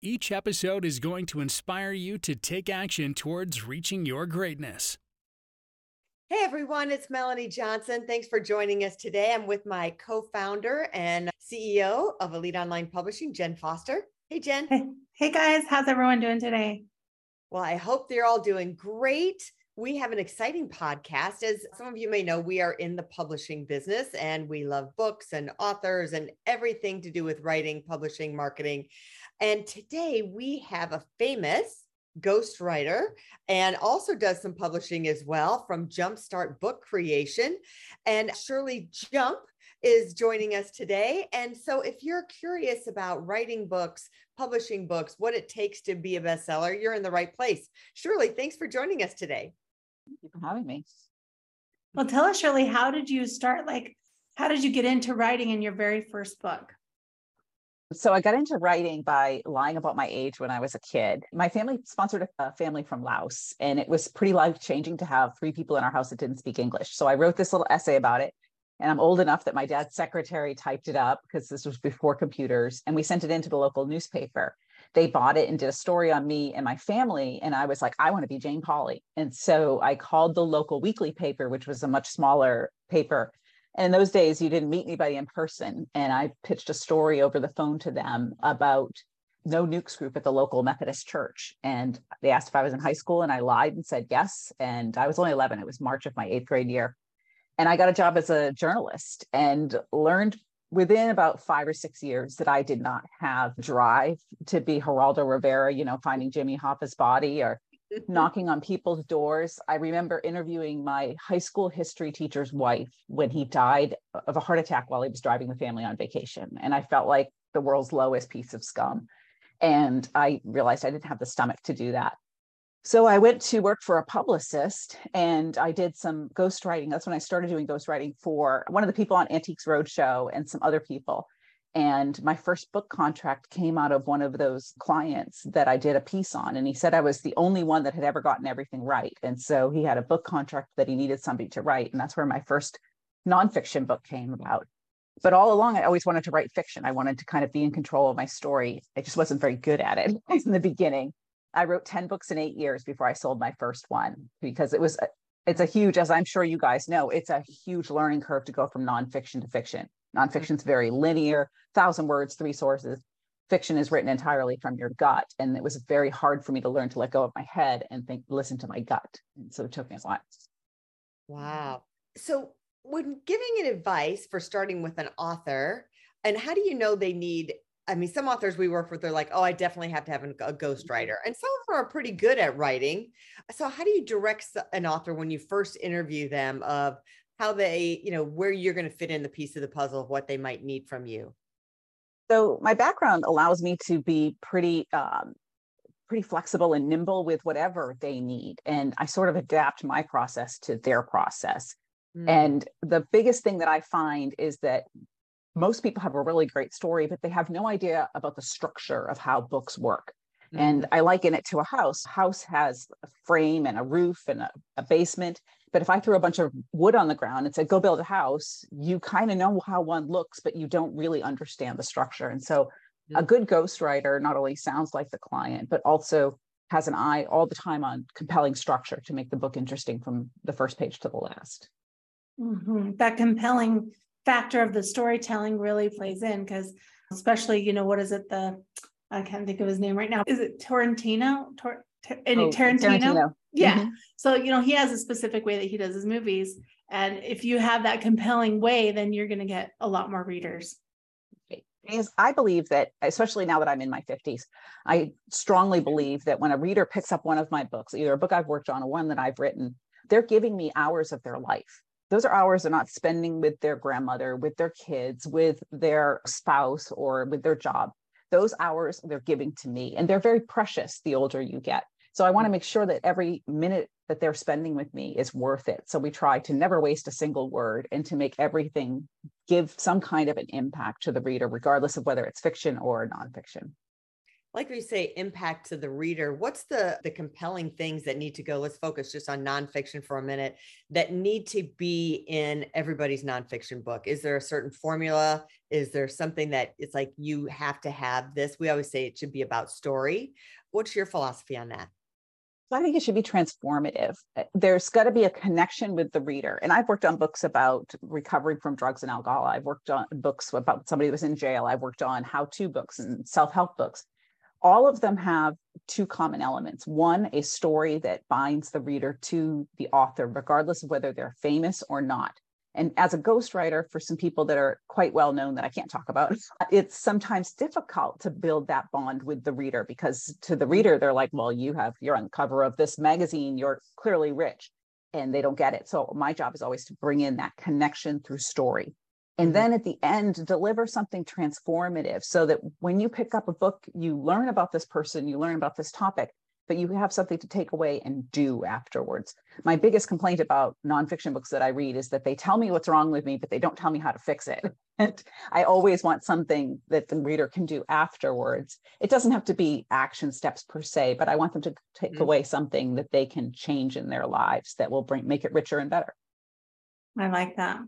Each episode is going to inspire you to take action towards reaching your greatness. Hey everyone, it's Melanie Johnson. Thanks for joining us today. I'm with my co founder and CEO of Elite Online Publishing, Jenn Foster. Hey, Jenn. Hey, hey guys, how's everyone doing today? Well, I hope they're all doing great. We have an exciting podcast. As some of you may know, we are in the publishing business and we love books and authors and everything to do with writing, publishing, marketing. And today we have a famous ghostwriter and also does some publishing as well from Jumpstart Book Creation. And Shirley Jump is joining us today. And so if you're curious about writing books, publishing books, what it takes to be a bestseller, you're in the right place. Shirley, thanks for joining us today. Thank you for having me. Well, tell us, Shirley, how did you start? Like, how did you get into writing in your very first book? So I got into writing by lying about my age when I was a kid. My family sponsored a family from Laos, and it was pretty life changing to have three people in our house that didn't speak English. So I wrote this little essay about it. And I'm old enough that my dad's secretary typed it up because this was before computers, and we sent it into the local newspaper. They bought it and did a story on me and my family. And I was like, I want to be Jane Pauley. And so I called the local weekly paper, which was a much smaller paper, and in those days, you didn't meet anybody in person. And I pitched a story over the phone to them about no nukes group at the local Methodist church. And they asked if I was in high school, and I lied and said yes. And I was only 11. It was March of my eighth grade year. And I got a job as a journalist and learned within about five or six years that I did not have drive to be Geraldo Rivera, you know, finding Jimmy Hoffa's body or knocking on people's doors. I remember interviewing my high school history teacher's wife when he died of a heart attack while he was driving the family on vacation. And I felt like the world's lowest piece of scum. And I realized I didn't have the stomach to do that. So I went to work for a publicist and I did some ghostwriting. That's when I started doing ghostwriting for one of the people on Antiques Roadshow and some other people. And my first book contract came out of one of those clients that I did a piece on. And he said I was the only one that had ever gotten everything right. And so he had a book contract that he needed somebody to write. And that's where my first nonfiction book came about. But all along, I always wanted to write fiction. I wanted to kind of be in control of my story. I just wasn't very good at it in the beginning. I wrote 10 books in eight years before I sold my first one because it was, a, it's a huge, as I'm sure you guys know, it's a huge learning curve to go from nonfiction to fiction. Nonfiction mm-hmm. is very linear, thousand words, three sources. Fiction is written entirely from your gut. And it was very hard for me to learn to let go of my head and think, listen to my gut. And so it took me a while. Wow. So when giving an advice for starting with an author, and how do you know they need I mean, some authors we work with, they're like, oh, I definitely have to have a ghostwriter. And some of them are pretty good at writing. So, how do you direct an author when you first interview them of how they, you know, where you're going to fit in the piece of the puzzle of what they might need from you? So my background allows me to be pretty um, pretty flexible and nimble with whatever they need, and I sort of adapt my process to their process. Mm. And the biggest thing that I find is that most people have a really great story, but they have no idea about the structure of how books work. Mm-hmm. And I liken it to a house. House has a frame and a roof and a, a basement. But if I threw a bunch of wood on the ground and said, go build a house, you kind of know how one looks, but you don't really understand the structure. And so a good ghostwriter not only sounds like the client, but also has an eye all the time on compelling structure to make the book interesting from the first page to the last. Mm-hmm. That compelling factor of the storytelling really plays in because, especially, you know, what is it? The I can't think of his name right now. Is it Torrentino? Tor- oh, Tarantino? Tarantino. Yeah. Mm-hmm. So, you know, he has a specific way that he does his movies. And if you have that compelling way, then you're going to get a lot more readers. Is I believe that, especially now that I'm in my 50s, I strongly believe that when a reader picks up one of my books, either a book I've worked on or one that I've written, they're giving me hours of their life. Those are hours they're not spending with their grandmother, with their kids, with their spouse, or with their job those hours they're giving to me and they're very precious the older you get. So i want to mm. make sure that every minute that they're spending with me is worth it. So we try to never waste a single word and to make everything give some kind of an impact to the reader regardless of whether it's fiction or nonfiction like we say impact to the reader what's the the compelling things that need to go let's focus just on nonfiction for a minute that need to be in everybody's nonfiction book is there a certain formula is there something that it's like you have to have this we always say it should be about story what's your philosophy on that I think it should be transformative. Uh, there's got to be a connection with the reader. And I've worked on books about recovering from drugs and alcohol. I've worked on books about somebody who was in jail. I've worked on how to books and self help books all of them have two common elements. One, a story that binds the reader to the author, regardless of whether they're famous or not. And as a ghostwriter, for some people that are quite well known that I can't talk about, it's sometimes difficult to build that bond with the reader because to the reader, they're like, well, you have, you're on the cover of this magazine, you're clearly rich, and they don't get it. So my job is always to bring in that connection through story and mm-hmm. then at the end deliver something transformative so that when you pick up a book you learn about this person you learn about this topic but you have something to take away and do afterwards. My biggest complaint about nonfiction books that i read is that they tell me what's wrong with me but they don't tell me how to fix it. And i always want something that the reader can do afterwards. It doesn't have to be action steps per se but i want them to take mm-hmm. away something that they can change in their lives that will bring make it richer and better. I like that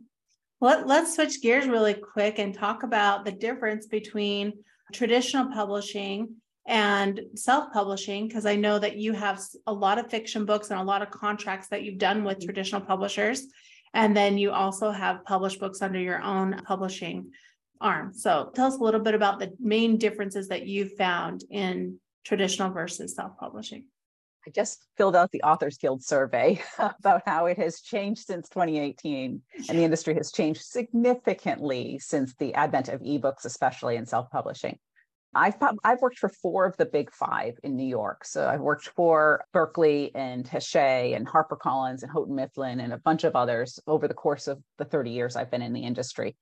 let, let's switch gears really quick and talk about the difference between traditional publishing and self-publishing because i know that you have a lot of fiction books and a lot of contracts that you've done with mm-hmm. traditional publishers. And then you also have published books under your own publishing arm. So tell us a little bit about the main differences that you found in traditional versus self-publishing I just filled out the Authors Guild survey about how it has changed since 2018, and the industry has changed significantly since the advent of ebooks, especially in self-publishing. I've I've worked for four of the big five in New York. So I've worked for Berkley and Hachette and HarperCollins and Houghton Mifflin and a bunch of others over the course of the 30 years I've been in the industry.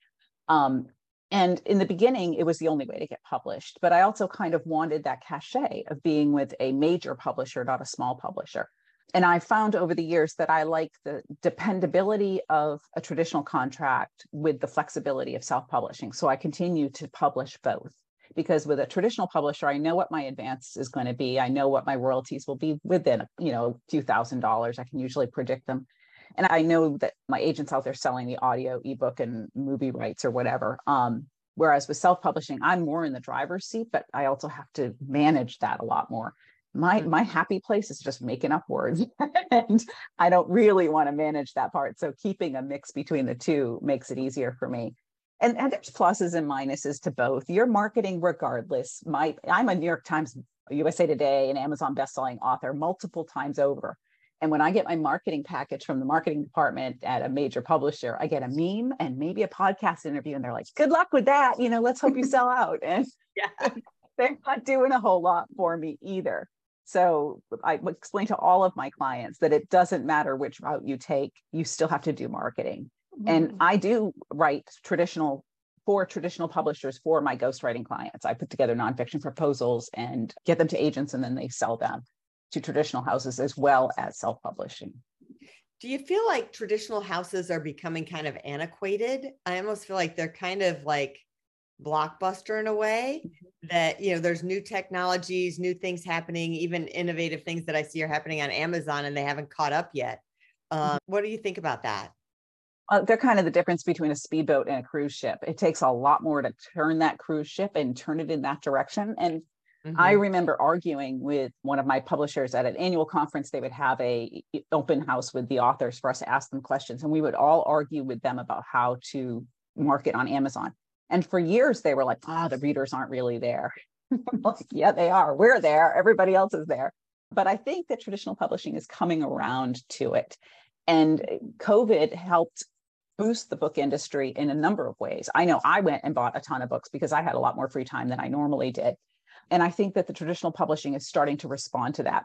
Um, and in the beginning, it was the only way to get published. But I also kind of wanted that cachet of being with a major publisher, not a small publisher. And I found over the years that I like the dependability of a traditional contract with the flexibility of self publishing. So I continue to publish both because with a traditional publisher, I know what my advance is going to be. I know what my royalties will be within, you know, a few thousand dollars. I can usually predict them and I know that my agents out there selling the audio, ebook, and movie rights or whatever. Um, whereas with self-publishing, I'm more in the driver's seat, but I also have to manage that a lot more. My mm-hmm. my happy place is just making up words, and I don't really want to manage that part. So keeping a mix between the two makes it easier for me. And, and there's pluses and minuses to both. You're marketing regardless. My I'm a New York Times, USA Today, and Amazon bestselling author multiple times over. And when I get my marketing package from the marketing department at a major publisher, I get a meme and maybe a podcast interview. And they're like, good luck with that. You know, let's hope you sell out. And yeah. they're not doing a whole lot for me either. So I explain to all of my clients that it doesn't matter which route you take, you still have to do marketing. Mm-hmm. And I do write traditional for traditional publishers for my ghostwriting clients. I put together nonfiction proposals and get them to agents and then they sell them to traditional houses as well as self publishing. Do you feel like traditional houses are becoming kind of antiquated? I almost feel like they're kind of like blockbuster in a way mm-hmm. that you know there's new technologies new things happening even innovative things that i see are happening on amazon and they haven't caught up yet mm-hmm. um, what do you think about that uh, they're kind of the difference between a speedboat and a cruise ship it takes a lot more to turn that cruise ship and turn it in that direction and Mm-hmm. I remember arguing with one of my publishers at an annual conference. They would have a open house with the authors for us to ask them questions, and we would all argue with them about how to market on Amazon. And for years, they were like, "Ah, oh, the readers aren't really there." like, yeah, they are. We're there. Everybody else is there. But I think that traditional publishing is coming around to it, and COVID helped boost the book industry in a number of ways. I know I went and bought a ton of books because I had a lot more free time than I normally did. And I think that the traditional publishing is starting to respond to that.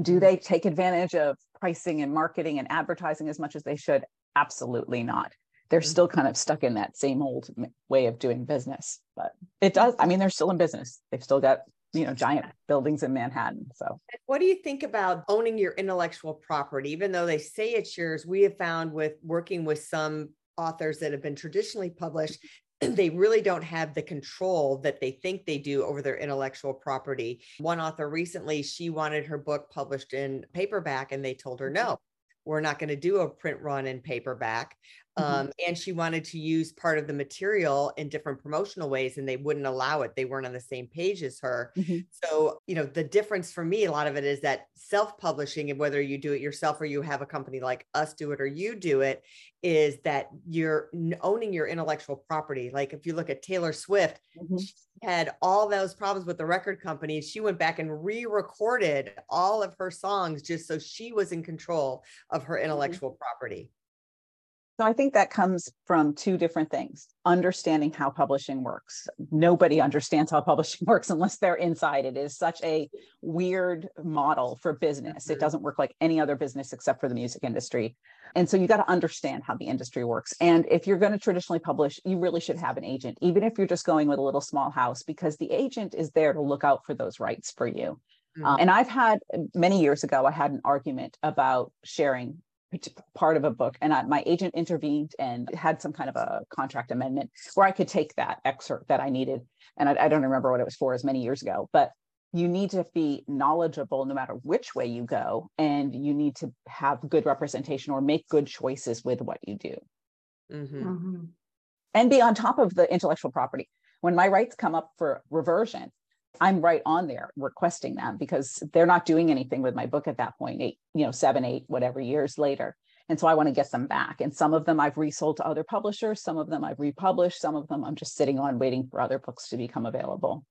Do mm-hmm. they take advantage of pricing and marketing and advertising as much as they should? Absolutely not. they're mm-hmm. still kind of stuck in that same old way of doing business. But it does, I mean, they're still in business. They've still got you know giant buildings in manhattan so what do you think about owning your intellectual property even though they say it's yours we have found with working with some authors that have been traditionally published they really don't have the control that they think they do over their intellectual property. One author recently, she wanted her book published in paperback, and they told her, mm-hmm. no, we're not going to do a print run in paperback. Mm-hmm. Um, and she wanted to use part of the material in different promotional ways, and they wouldn't allow it. They weren't on the same page as her. Mm-hmm. So, you know, the difference for me, a lot of it is that self publishing, and whether you do it yourself or you have a company like us do it or you do it, is that you're owning your intellectual property. Like if you look at Taylor Swift, mm-hmm. Had all those problems with the record company. She went back and re recorded all of her songs just so she was in control of her mm-hmm. intellectual property. So I think that comes from two different things understanding how publishing works. Nobody understands how publishing works unless they're inside. It is such a weird model for business. It mm-hmm. doesn't work like any other business except for the music industry. And so you got to understand how the industry works. And if you're going to traditionally publish, you really should have an agent, even if you're just going with a little small house, because the agent is there to look out for those rights for you. Mm-hmm. Uh, and I've had many years ago, I had an argument about sharing part of a book and I, my agent intervened and had some kind of a contract amendment where i could take that excerpt that i needed and I, I, don't remember what it was for as many years ago but you need to be knowledgeable no matter which way you go and you need to have good representation or make good choices with what you do mm-hmm. Mm-hmm. and be on top of the intellectual property when my rights come up for reversion I'm right on there requesting them because they're not doing anything with my book at that point, eight, you know, seven, eight, whatever years later. And so I want to get them back. And some of them I've resold to other publishers, some of them I've republished, some of them I'm just sitting on waiting for other books to become available.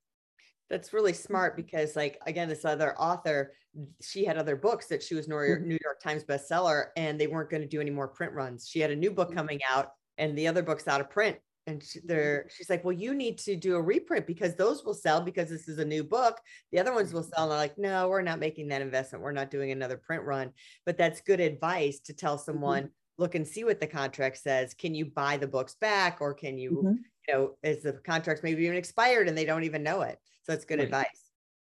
That's really smart because, like, again, this other author, she had other books that she was New York, mm-hmm. New York Times bestseller, and they weren't going to do any more print runs. She had a new book mm-hmm. coming out, and the other book's out of print and she, they're she's like well you need to do a reprint because those will sell because this is a new book the other ones will sell and they're like no we're not making that investment we're not doing another print run but that's good advice to tell mm-hmm. someone mm-hmm. look and see what the contract says can you buy the books back or can you mm-hmm. you know is the contract maybe even expired and they don't even know it so it's good right. advice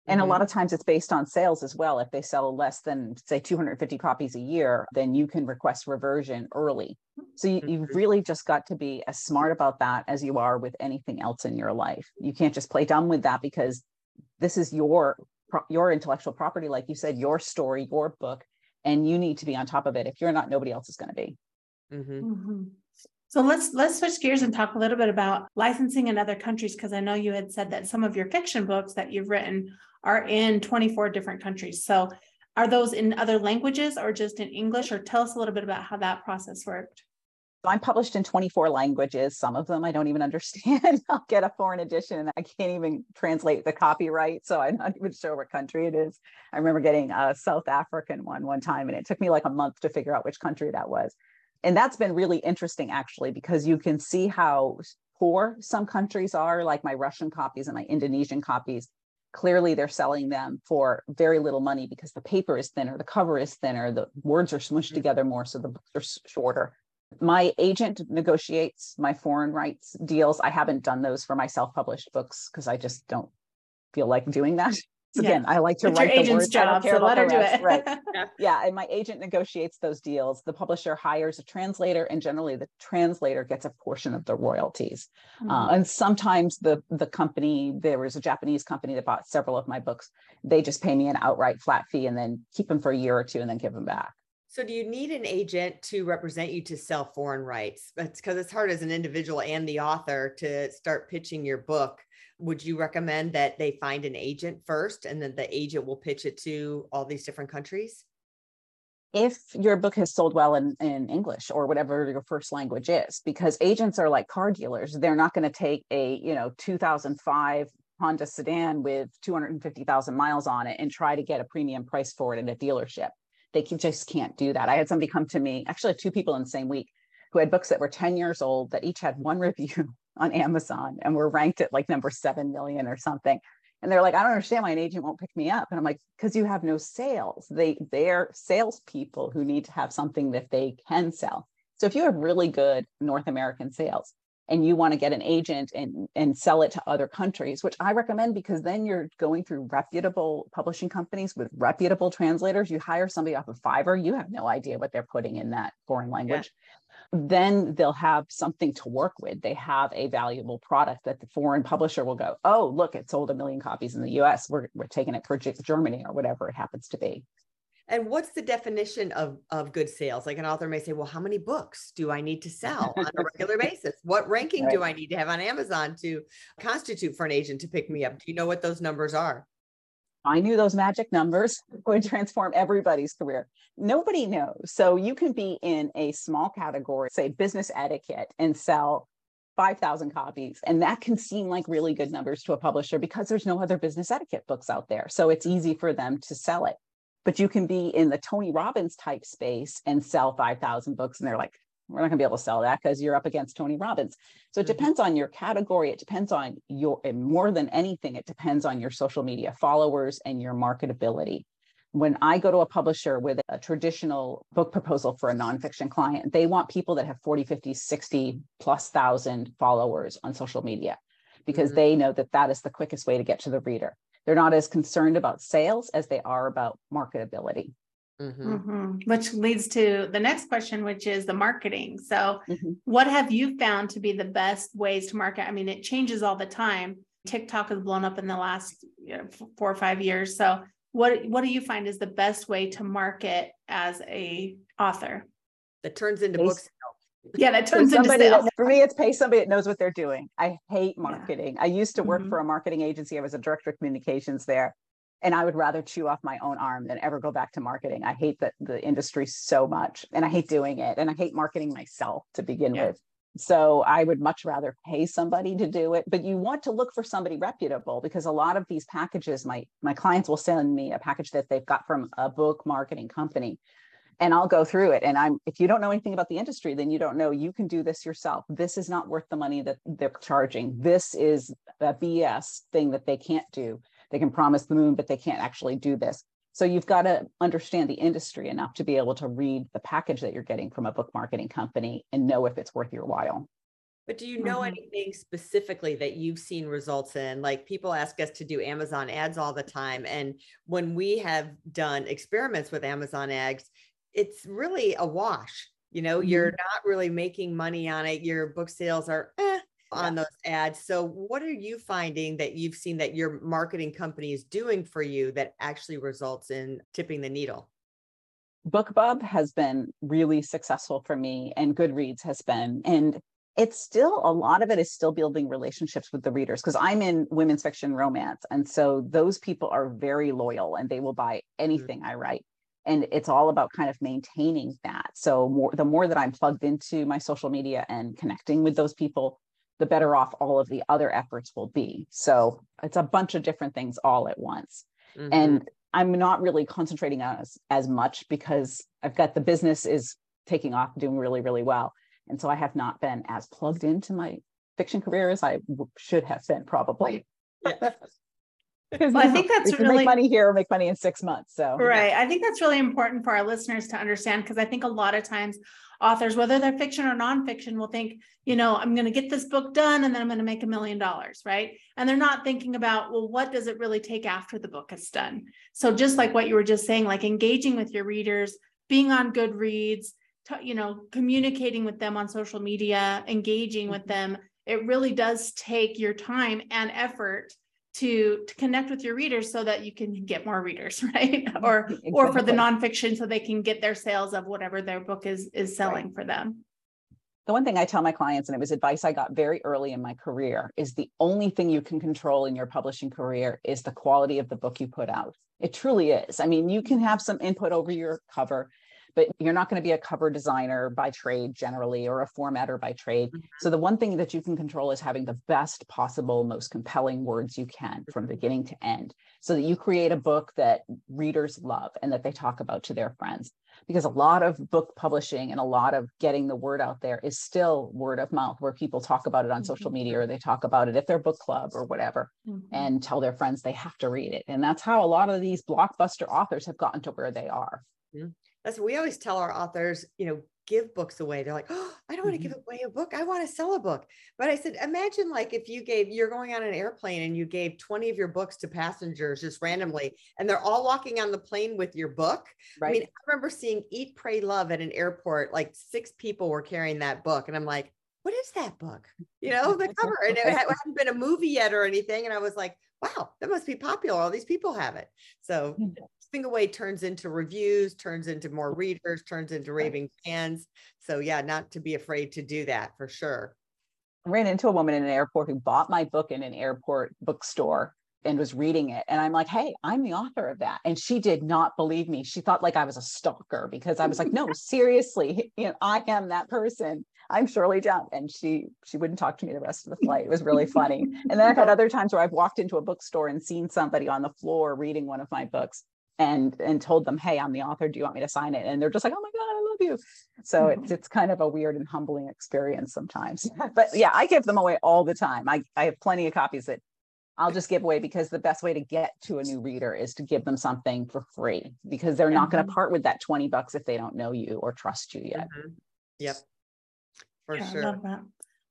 and mm-hmm. a lot of times it's based on sales as well. If they sell less than, say, 250 copies a year, then you can request reversion early. So you, mm-hmm. you've really just got to be as smart about that as you are with anything else in your life. You can't just play dumb with that because this is your your intellectual property, like you said, your story, your book, and you need to be on top of it. If you're not, nobody else is going to be. Mm-hmm. Mm-hmm. So let's let's switch gears and talk a little bit about licensing in other countries because I know you had said that some of your fiction books that you've written are in 24 different countries. So are those in other languages or just in English or tell us a little bit about how that process worked? I'm published in 24 languages. Some of them I don't even understand. I'll get a foreign edition and I can't even translate the copyright. So I'm not even sure what country it is. I remember getting a South African one one time and it took me like a month to figure out which country that was and that's been really interesting actually because you can see how poor some countries are like my russian copies and my indonesian copies clearly they're selling them for very little money because the paper is thinner the cover is thinner the words are smushed mm-hmm. together more so the books are shorter. My agent negotiates my foreign rights deals. I haven't done those for my self-published books because i just don't feel like doing that so again, I like to it's write your the words. Job, so let her do it. right. Yeah. yeah. And my agent negotiates those deals. The publisher hires a translator, and generally the translator gets a portion of the royalties. Mm-hmm. Uh, and sometimes the the company, there was a Japanese company that bought several of my books. They just pay me an outright flat fee and then keep them for a year or two and then give them back. So, do you need an agent to represent you to sell foreign rights? That's because it's hard as an individual and the author to start pitching your book would you recommend that they find an agent first and then the agent will pitch it to all these different countries? If your book has sold well in, in English or whatever your first language is, because agents are like car dealers, they're not going to take a, you know, 2005 Honda sedan with 250,000 miles on it and try to get a premium price for it at a dealership. They can, just can't do that. I had somebody come to me, actually two people in the same week, who had books that were 10 years old that each had one review on Amazon and we're ranked at like number 7 million or something. And they're like, I don't understand why an agent won't pick me up. And I'm like, because you have no sales. They they're salespeople who need to have something that they can sell. So if you have really good North American sales and you want to get an agent and, and sell it to other countries, which I recommend because then you're going through reputable publishing companies with reputable translators. You hire somebody off of Fiverr, you have no idea what they're putting in that foreign language. Yeah. Then they'll have something to work with. They have a valuable product that the foreign publisher will go, oh, look, it sold a million copies in the US. We're, we're taking it for Germany or whatever it happens to be. And what's the definition of, of good sales? Like an author may say, well, how many books do I need to sell on a regular basis? What ranking right. do I need to have on Amazon to constitute for an agent to pick me up? Do you know what those numbers are? I knew those magic numbers would transform everybody's career. Nobody knows. So you can be in a small category, say business etiquette, and sell 5,000 copies. And that can seem like really good numbers to a publisher because there's no other business etiquette books out there. So it's easy for them to sell it but you can be in the Tony Robbins type space and sell 5,000 books. And they're like, we're not going to be able to sell that because you're up against Tony Robbins. So it mm-hmm. depends on your category. It depends on your, and more than anything, it depends on your social media followers and your marketability. When I go to a publisher with a traditional book proposal for a nonfiction client, they want people that have 40, 50, 60 plus thousand followers on social media because mm-hmm. they know that that is the quickest way to get to the reader. They're not as concerned about sales as they are about marketability. Mm-hmm. Mm-hmm. Which leads to the next question, which is the marketing. So, mm-hmm. what have you found to be the best ways to market? I mean, it changes all the time. TikTok has blown up in the last you know, four or five years. So, what what do you find is the best way to market as a author? That turns into books yeah, that turns into that, for me, it's pay somebody that knows what they're doing. I hate marketing. Yeah. I used to work mm-hmm. for a marketing agency. I was a director of communications there. And I would rather chew off my own arm than ever go back to marketing. I hate that the industry so much and I hate doing it. And I hate marketing myself to begin yeah. with. So I would much rather pay somebody to do it. But you want to look for somebody reputable because a lot of these packages, my my clients will send me a package that they've got from a book marketing company and I'll go through it. And I'm, if you don't know anything about the industry, then you don't know you can do this yourself. This is not worth the money that they're charging. This is a BS thing that they can't do. They can promise the moon, but they can't actually do this. So you've got to understand the industry enough to be able to read the package that you're getting from a book marketing company and know if it's worth your while. But do you know mm-hmm. anything specifically that you've seen results in? Like people ask us to do Amazon ads all the time. And when we have done experiments with Amazon ads, it's really a wash. You know, mm-hmm. you're not really making money on it. Your book sales are eh, on those ads. So, what are you finding that you've seen that your marketing company is doing for you that actually results in tipping the needle? BookBub has been really successful for me, and Goodreads has been. And it's still a lot of it is still building relationships with the readers because I'm in women's fiction romance. And so those people are very loyal and they will buy mm-hmm. anything mm-hmm. I write and it's all about kind of maintaining that. So more the more that i'm plugged into my social media and connecting with those people the better off all of the other efforts will be. So it's a bunch of different things all at once. Mm-hmm. and i'm not really concentrating on as, as much because i've got the business is taking off doing really really well. And so i have not been as plugged into my fiction career as i w- should have been probably. Yeah. Well, I think that's really make money here or make money in six months. So right. Yeah. I think that's really important for our listeners to understand because I think a lot of times authors, whether they're fiction or nonfiction, will think, you know, I'm going to get this book done and then I'm going to make a million dollars, right? And they're not thinking about, well, what does it really take after the book is done? So just like what you were just saying, like engaging with your readers, being on Goodreads, t- you know, communicating with them on social media, engaging with mm-hmm. them, it really does take your time and effort to to connect with your readers so that you can get more readers right? Or exactly. or for the nonfiction so they can get their sales of whatever their book is is selling right. for them. The one thing i tell my clients and it was advice i got very early in my career is the only thing you can control in your publishing career is the quality of the book you put out. It truly is. I mean you can mm-hmm. have some input over your cover but you're not going to be a cover designer by trade generally or a formatter by trade. Mm-hmm. So the one thing that you can control is having the best possible, most compelling words you can from beginning to end so that you create a book that readers love and that they talk about to their friends. Because a lot of book publishing and a lot of getting the word out there is still word of mouth, where people talk about it on mm-hmm. social media or they talk about it at their book club or whatever mm-hmm. and tell their friends they have to read it. And that's how a lot of these blockbuster authors have gotten to where they are. Yeah that's we always tell our authors, you know, give books away. They're like, oh, I don't want to give Mm-hmm. away a book. I want to sell a book. But I said, imagine like if you gave, you're going on an airplane and you gave 20 of your books to passengers just randomly, and they're all walking on the plane with your book. Right. I mean, I remember seeing Eat, Pray, Love at an airport, like six people were carrying that book. And I'm like, what is that book? You know, the cover. And it hadn't been a movie yet or anything. And I was like, wow, that must be popular. All these people have it. So Mhm. Away turns into reviews, turns into more readers, turns into raving fans. So yeah, not to be afraid to do that for sure. I ran into a woman in an airport who bought my book in an airport bookstore and was reading it. And I'm like, hey, I'm the author of that. And she did not believe me. She thought like I was a stalker because I was like, no, seriously, you know, I am that person. I'm Shirley Jump. And she she wouldn't talk to me the rest of the flight. It was really funny. And then I've had other times where I've walked into a bookstore and seen somebody on the floor reading one of my books and and told them, hey, I'm the author. Do you want me to sign it? And they're just like, oh my God, I love you. So it's it's kind of a weird and humbling experience sometimes. But yeah, I give them away all the time. I, I have plenty of copies that I'll just give away because the best way to get to a new reader is to give them something for free because they're not going to part with that 20 bucks if they don't know you or trust you yet. Mhm. Yep. For Yeah, I sure. love that.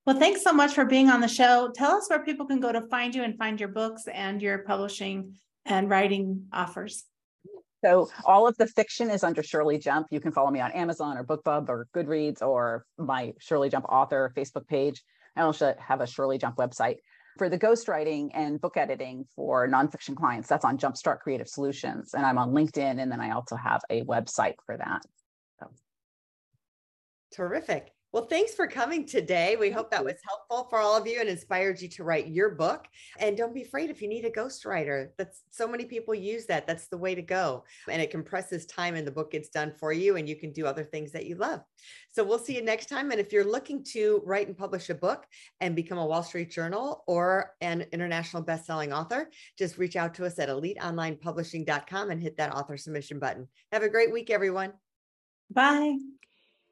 Well, thanks so much for being on the show. Tell us where people can go to find you and find your books and your publishing and writing offers. So all of the fiction is under Shirley Jump. You can follow me on Amazon or BookBub or Goodreads or my Shirley Jump author Facebook page. I also have a Shirley Jump website. For the ghostwriting and book editing for nonfiction clients, that's on Jumpstart Creative Solutions. And I'm on LinkedIn. And then I also have a website for that. So. Terrific. Well, thanks for coming today. We hope that was helpful for all of you and inspired you to write your book. And don't be afraid if you need a ghostwriter. That's so many people use that. That's the way to go. And it compresses time and the book gets done for you and you can do other things that you love. So we'll see you next time. And if you're looking to write and publish a book and become a Wall Street Journal or an international best-selling author, just reach out to us at eliteonlinepublishing.com and hit that author submission button. Have a great week, everyone. Bye.